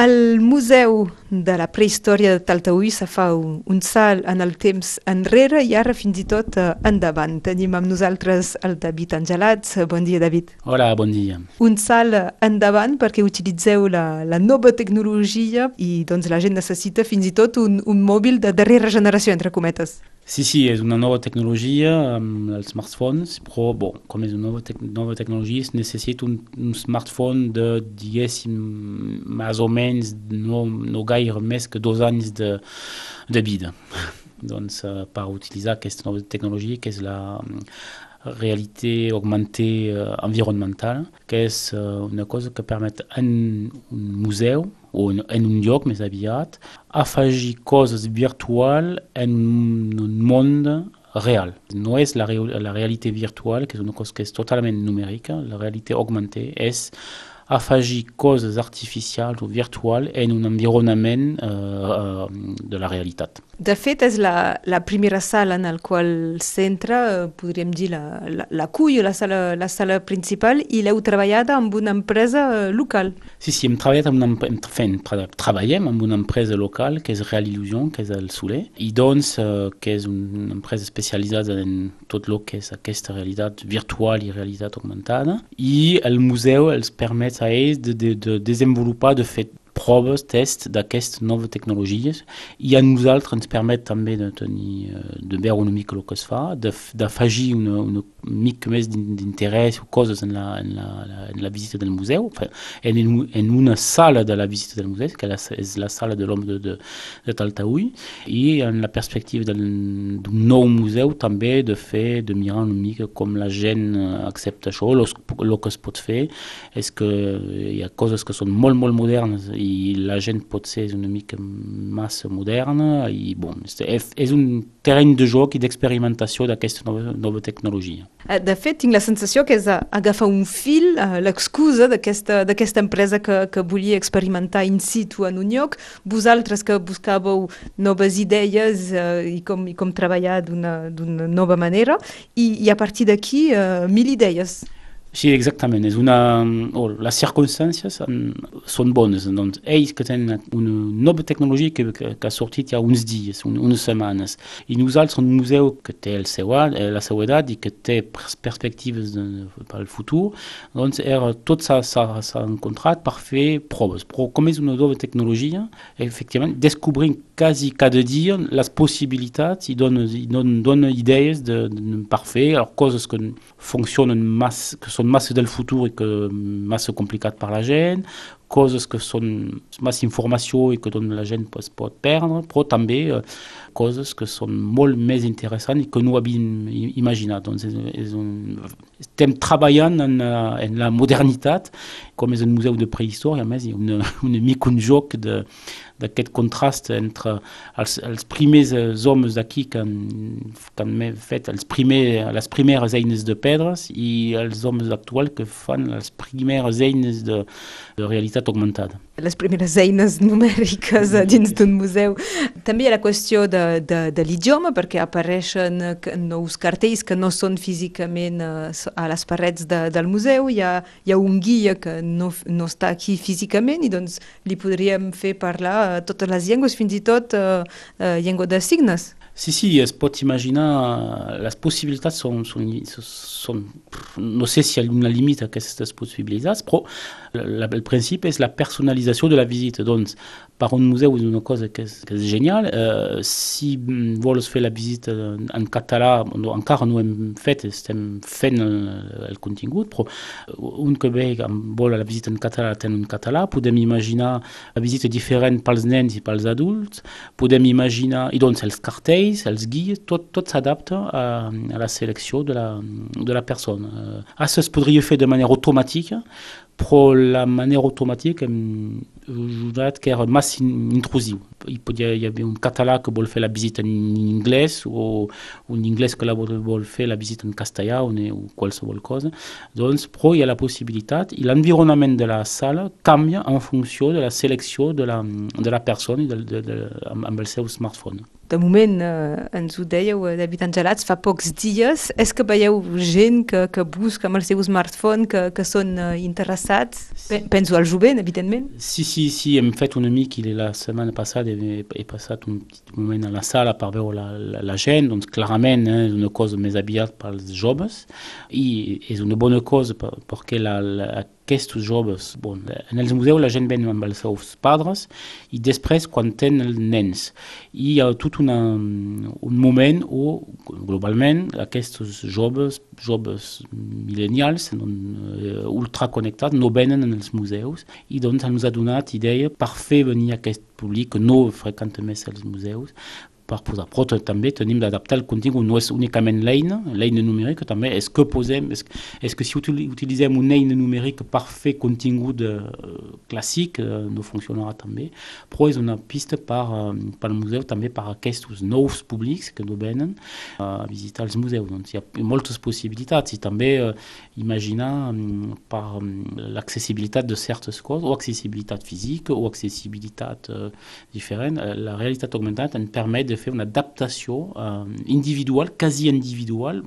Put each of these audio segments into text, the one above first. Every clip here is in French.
El Museu de la Prehistòria de Taltaüll se fa un, un salt en el temps enrere i ara fins i tot eh, endavant. Tenim amb nosaltres el David Angelats. Bon dia, David. Hola, bon dia. Un salt endavant perquè utilitzeu la, la nova tecnologia i doncs la gent necessita fins i tot un, un mòbil de darrera generació, entre cometes. Sí, sí, és una nova tecnologia amb els smartphones, però bon, com és una nova, tec tecnologia es necessita un, smartphone de, diguéssim, més o menys no, no gaire més que dos anys de, de vida. doncs, uh, per utilitzar aquesta nova tecnologia, que és la réalité augmentée uh, environnementale, que és uh, una cosa que permet en un museu en un lloc més aviat afegir coses virtuals en un món real. No és la, la realitat virtual, que és una cosa que és totalment numèrica, la realitat augmentada és afegir coses artificials o virtuals en un environnement uh, uh, de la realitat. De fet, és la, la primera sala en la qual s'entra, podríem dir, la, la, la cull, la sala, la sala principal, i l'heu treballat amb una empresa local. Sí, sí, hem treballat amb una, hem, fent, treballem amb una empresa local, que és Real Illusion, que és el Soler, i doncs, uh, que és una empresa especialitzada en tot el que és aquesta realitat virtual i realitat augmentada, i el museu els permet a ells de, de, de desenvolupar, de fet, proves, tests d'aquestes noves tecnologies. I a nosaltres ens permet també de, tenir, de veure una mica el que es fa, d'afegir una, una mica més d'interès o coses en la, en, la, en la visita del museu, en, en una sala de la visita del museu, que és la sala de l'home de, de, de Taltaüll, i en la perspectiva d'un nou museu també de fer, de mirar una mica com la gent accepta això, el que es pot fer és que hi ha coses que són molt, molt modernes i la gent pot ser una mica massa moderna i bon, és un terreny de joc i d'experimentació d'aquesta nova, nova tecnologia. Eh, de fet, tinc la sensació que és agafar un fil, eh, l'excusa d'aquesta empresa que, que volia experimentar in situ en un lloc, vosaltres que buscàveu noves idees eh, i, com, i com treballar d'una nova manera, i, i a partir d'aquí eh, mil idees. Sí, exactament. És una, oh, les circumstàncies són bones. Doncs ells que tenen una nova tecnologia que, que, que ha sortit ja uns dies, un, unes setmanes, i nosaltres un museu que té el la seva edat i que té perspectives de, per al futur, doncs era, tot s'ha encontrat per fer proves. Però com és una nova tecnologia, efectivament, descobrim quasi cada dia les possibilitats i dona, i dona, dona idees de, de, per fer coses que funcionen massa, que són massa del futur i que massa complicat per la gent, coses que són massa informació i que la gent es pot perdre, però també eh, coses que són molt més interessants i que no havíem imaginat. Doncs és, és un, estem treballant en, eh, en la modernitat, com és un museu de prehistòria, més una, una mica un joc de, d'aquest contrast entre els, els primers homes d'aquí que, que han fet els primer, les primeres eines de pedres i els homes actuals que fan les primeres eines de, de realitat augmentada. Les primeres eines numèriques dins d'un museu. També hi ha la qüestió de, de, de l'idioma, perquè apareixen nous cartells que no són físicament a les parets de, del museu. Hi ha, hi ha un guia que no, no està aquí físicament i doncs li podríem fer parlar totes les llengües, fins i tot uh, uh, llengua de signes. Sí, sí, es pot imaginar, les possibilitats són, són, són no sé si hi ha una limita a aquestes possibilitats, però la, el principi és la personalització de la visita. Doncs, per un museu és una cosa que és, que és genial. Uh, si vols fer la visita en català, no, encara no hem fet, estem fent el, el contingut, però un que ve vol la visita en català, ten en català, podem imaginar la visita diferent pels nens i pels adults, podem imaginar, i doncs els cartells, lleis, els guies, tot, tot s'adapta a, a la selecció de la, de la persona. Uh, això es podria fer de manera automàtica, però la manera automàtica hem ajudat que era massa intrusiu. Hi podia hi haver un català que vol fer la visita en anglès o un la vol, vol fer la visita en castellà o, o qualsevol cosa. Doncs, però hi ha la possibilitat i l'environnement de la sala canvia en funció de la selecció de la, de la persona de, de, de, seu smartphone de moment eh, ens ho dèieu, eh, David Angelats, fa pocs dies. És que veieu gent que, que busca amb el seu smartphone, que, que són eh, interessats passat. Penso al jovent, evidentment. Si, si, si, hem fet una mica la setmana passada he, he passat un petit moment a la sala per veure la, la, la gent, doncs clarament eh, és una cosa més aviat pels joves i és una bona cosa perquè la, la, aquests joves, bon, en els museus la gent ven amb els seus pares i després quan tenen nens. I ha tot una, un moment on globalment aquests joves, joves millennials, uh, ultraconnectats, no venen en els museus i doncs ens ha donat idea per fer venir aquest públic que no freqüenta més els museus per posar. Però també tenim d'adaptar el contingut, no és únicament l'eina, l'eina numèrica també, és que posem, és, és que si utilitzem una eina numèrica per fer contingut uh, clàssic, uh, no funcionarà també, però és una pista per, per al museu també per aquests nous que no venen a visitar els museus. Doncs hi ha moltes possibilitats i també uh, imaginar um, per um, l'accessibilitat de certes coses, o accessibilitat física o accessibilitat uh, diferent. Uh, la realitat augmentada ens permet de fer una adaptació uh, individual, quasi individual.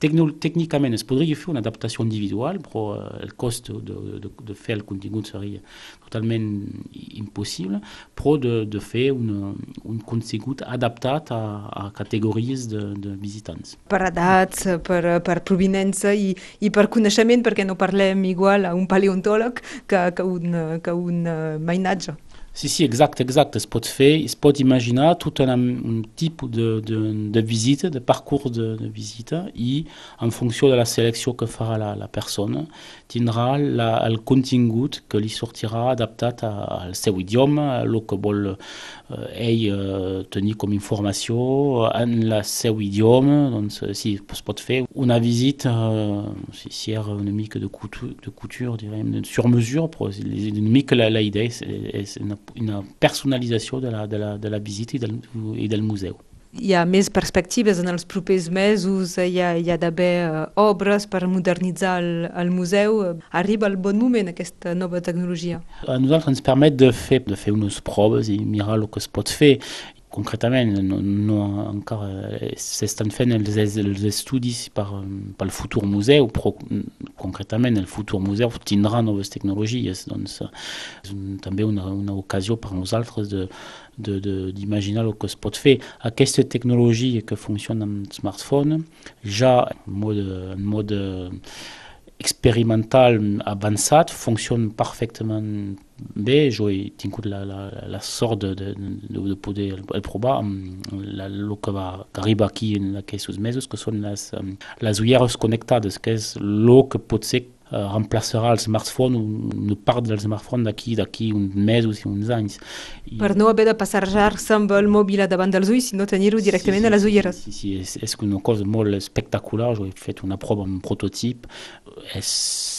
Tècnicament es podria fer una adaptació individual, però uh, el cost de, de, de fer el contingut seria totalment impossible, però de, de fer una, un contingut adaptat a, a categories de, de visitants. Per edats, per, per provinença i, i per coneixement, perquè no parlem igual a un paleontòleg que, que un, que un. Si, si, exact, exact. Es pot fer, es pot imaginar tot un, tipus de, de, de visita, de parcours de, visita i en funció de la selecció que farà la, la persona tindrà la, el contingut que li sortirà adaptat a, al seu idioma, a el que eh, ell eh, tenir com informació en el seu idioma. Doncs sí, es pot fer una visita, eh, si, si una mica de couture, de couture direm, sur mesure, però una mica la, la idea és, una personalització de la, de la, de la visita i del, i del museu. Hi ha més perspectives en els propers mesos, hi ha, hi ha d'haver uh, obres per modernitzar el, el museu. Arriba el bon moment aquesta nova tecnologia? A nosaltres ens permet de fer, de fer unes proves i mirar el que es pot fer concretament no, no encara s'estan fent els, els estudis per, pel futur museu, però concretament el futur museu tindrà noves tecnologies, doncs és un, també una, una ocasió per nosaltres d'imaginar el que es pot fer. Aquesta tecnologia que funciona amb smartphone? En mode, en mode experimental avançat funciona perfectament bé. Jo he tingut la, la, la de, de, de poder el provar amb la, el que va que arriba aquí en aquests mesos, que són les, les ulleres connectades, que és el que pot ser uh, remplaçarà el smartphone, una part del smartphone d'aquí d'aquí uns mesos i uns anys. I... Per no haver de passejar-se amb el mòbil davant dels ulls, sinó tenir-ho directament sí, sí, a les ulleres. Sí, sí, és, és una cosa molt espectacular, jo he fet una prova amb un prototip, és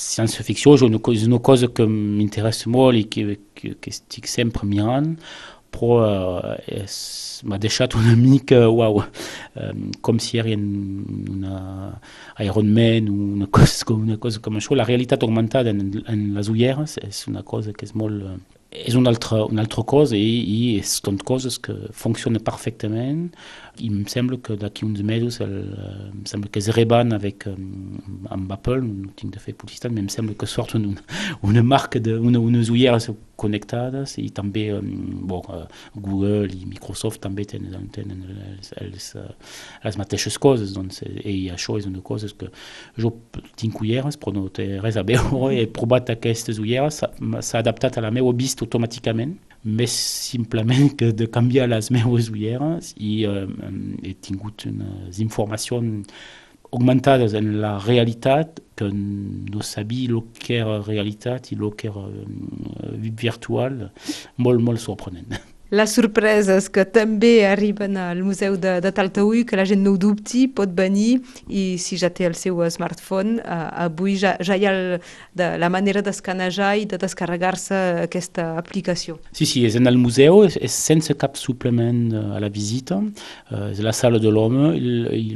ciència-ficció, és una cosa que m'interessa molt i que, que, que estic sempre mirant, però uh, m'ha deixat una mica, uau, um, com si era una Iron Man o una cosa, una cosa com això. La realitat augmentada en, en les ulleres és una cosa que és molt... Uh, és una altra, una altra cosa i, i són coses que funcionen perfectament i em sembla que d'aquí uns mesos el, em sembla que es reban avec, amb Apple, tinc de fer publicitat, que una, marca de una, unes ulleres connectades i també bon, Google i Microsoft també tenen, tenen les mateixes coses doncs, i que jo tinc ulleres però no té res a veure he a vist automàticament, més simplement que de canviar les meves ulleres i eh, he tingut unes informacions augmentades en la realitat que no sabia el que era realitat i el que era eh, virtual, molt. Les sorpreses que també arriben al Museu de, de Taltaúi, que la gent no ho dubti, pot venir i si ja té el seu smartphone, uh, avui ja, ja hi ha el, de, la manera d'escanejar i de descarregar-se aquesta aplicació. Sí, sí, és en el museu, és, és sense cap suplement a la visita, uh, és la sala de l'home,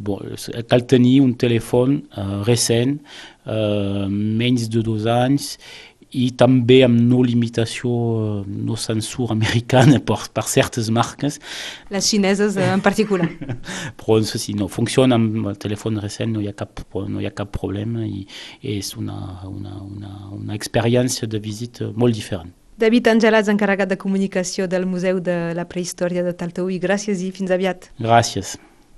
bon, cal tenir un telèfon uh, recent, uh, menys de dos anys, i també amb no limitació, eh, no censura americana per, per certes marques. Les xineses en particular. Però sí, no, funciona amb el telèfon recent, no hi ha cap, no hi ha cap problema i és una, una, una, una experiència de visita molt diferent. David Angelats, encarregat de comunicació del Museu de la Prehistòria de Talteúi, gràcies i fins aviat. Gràcies.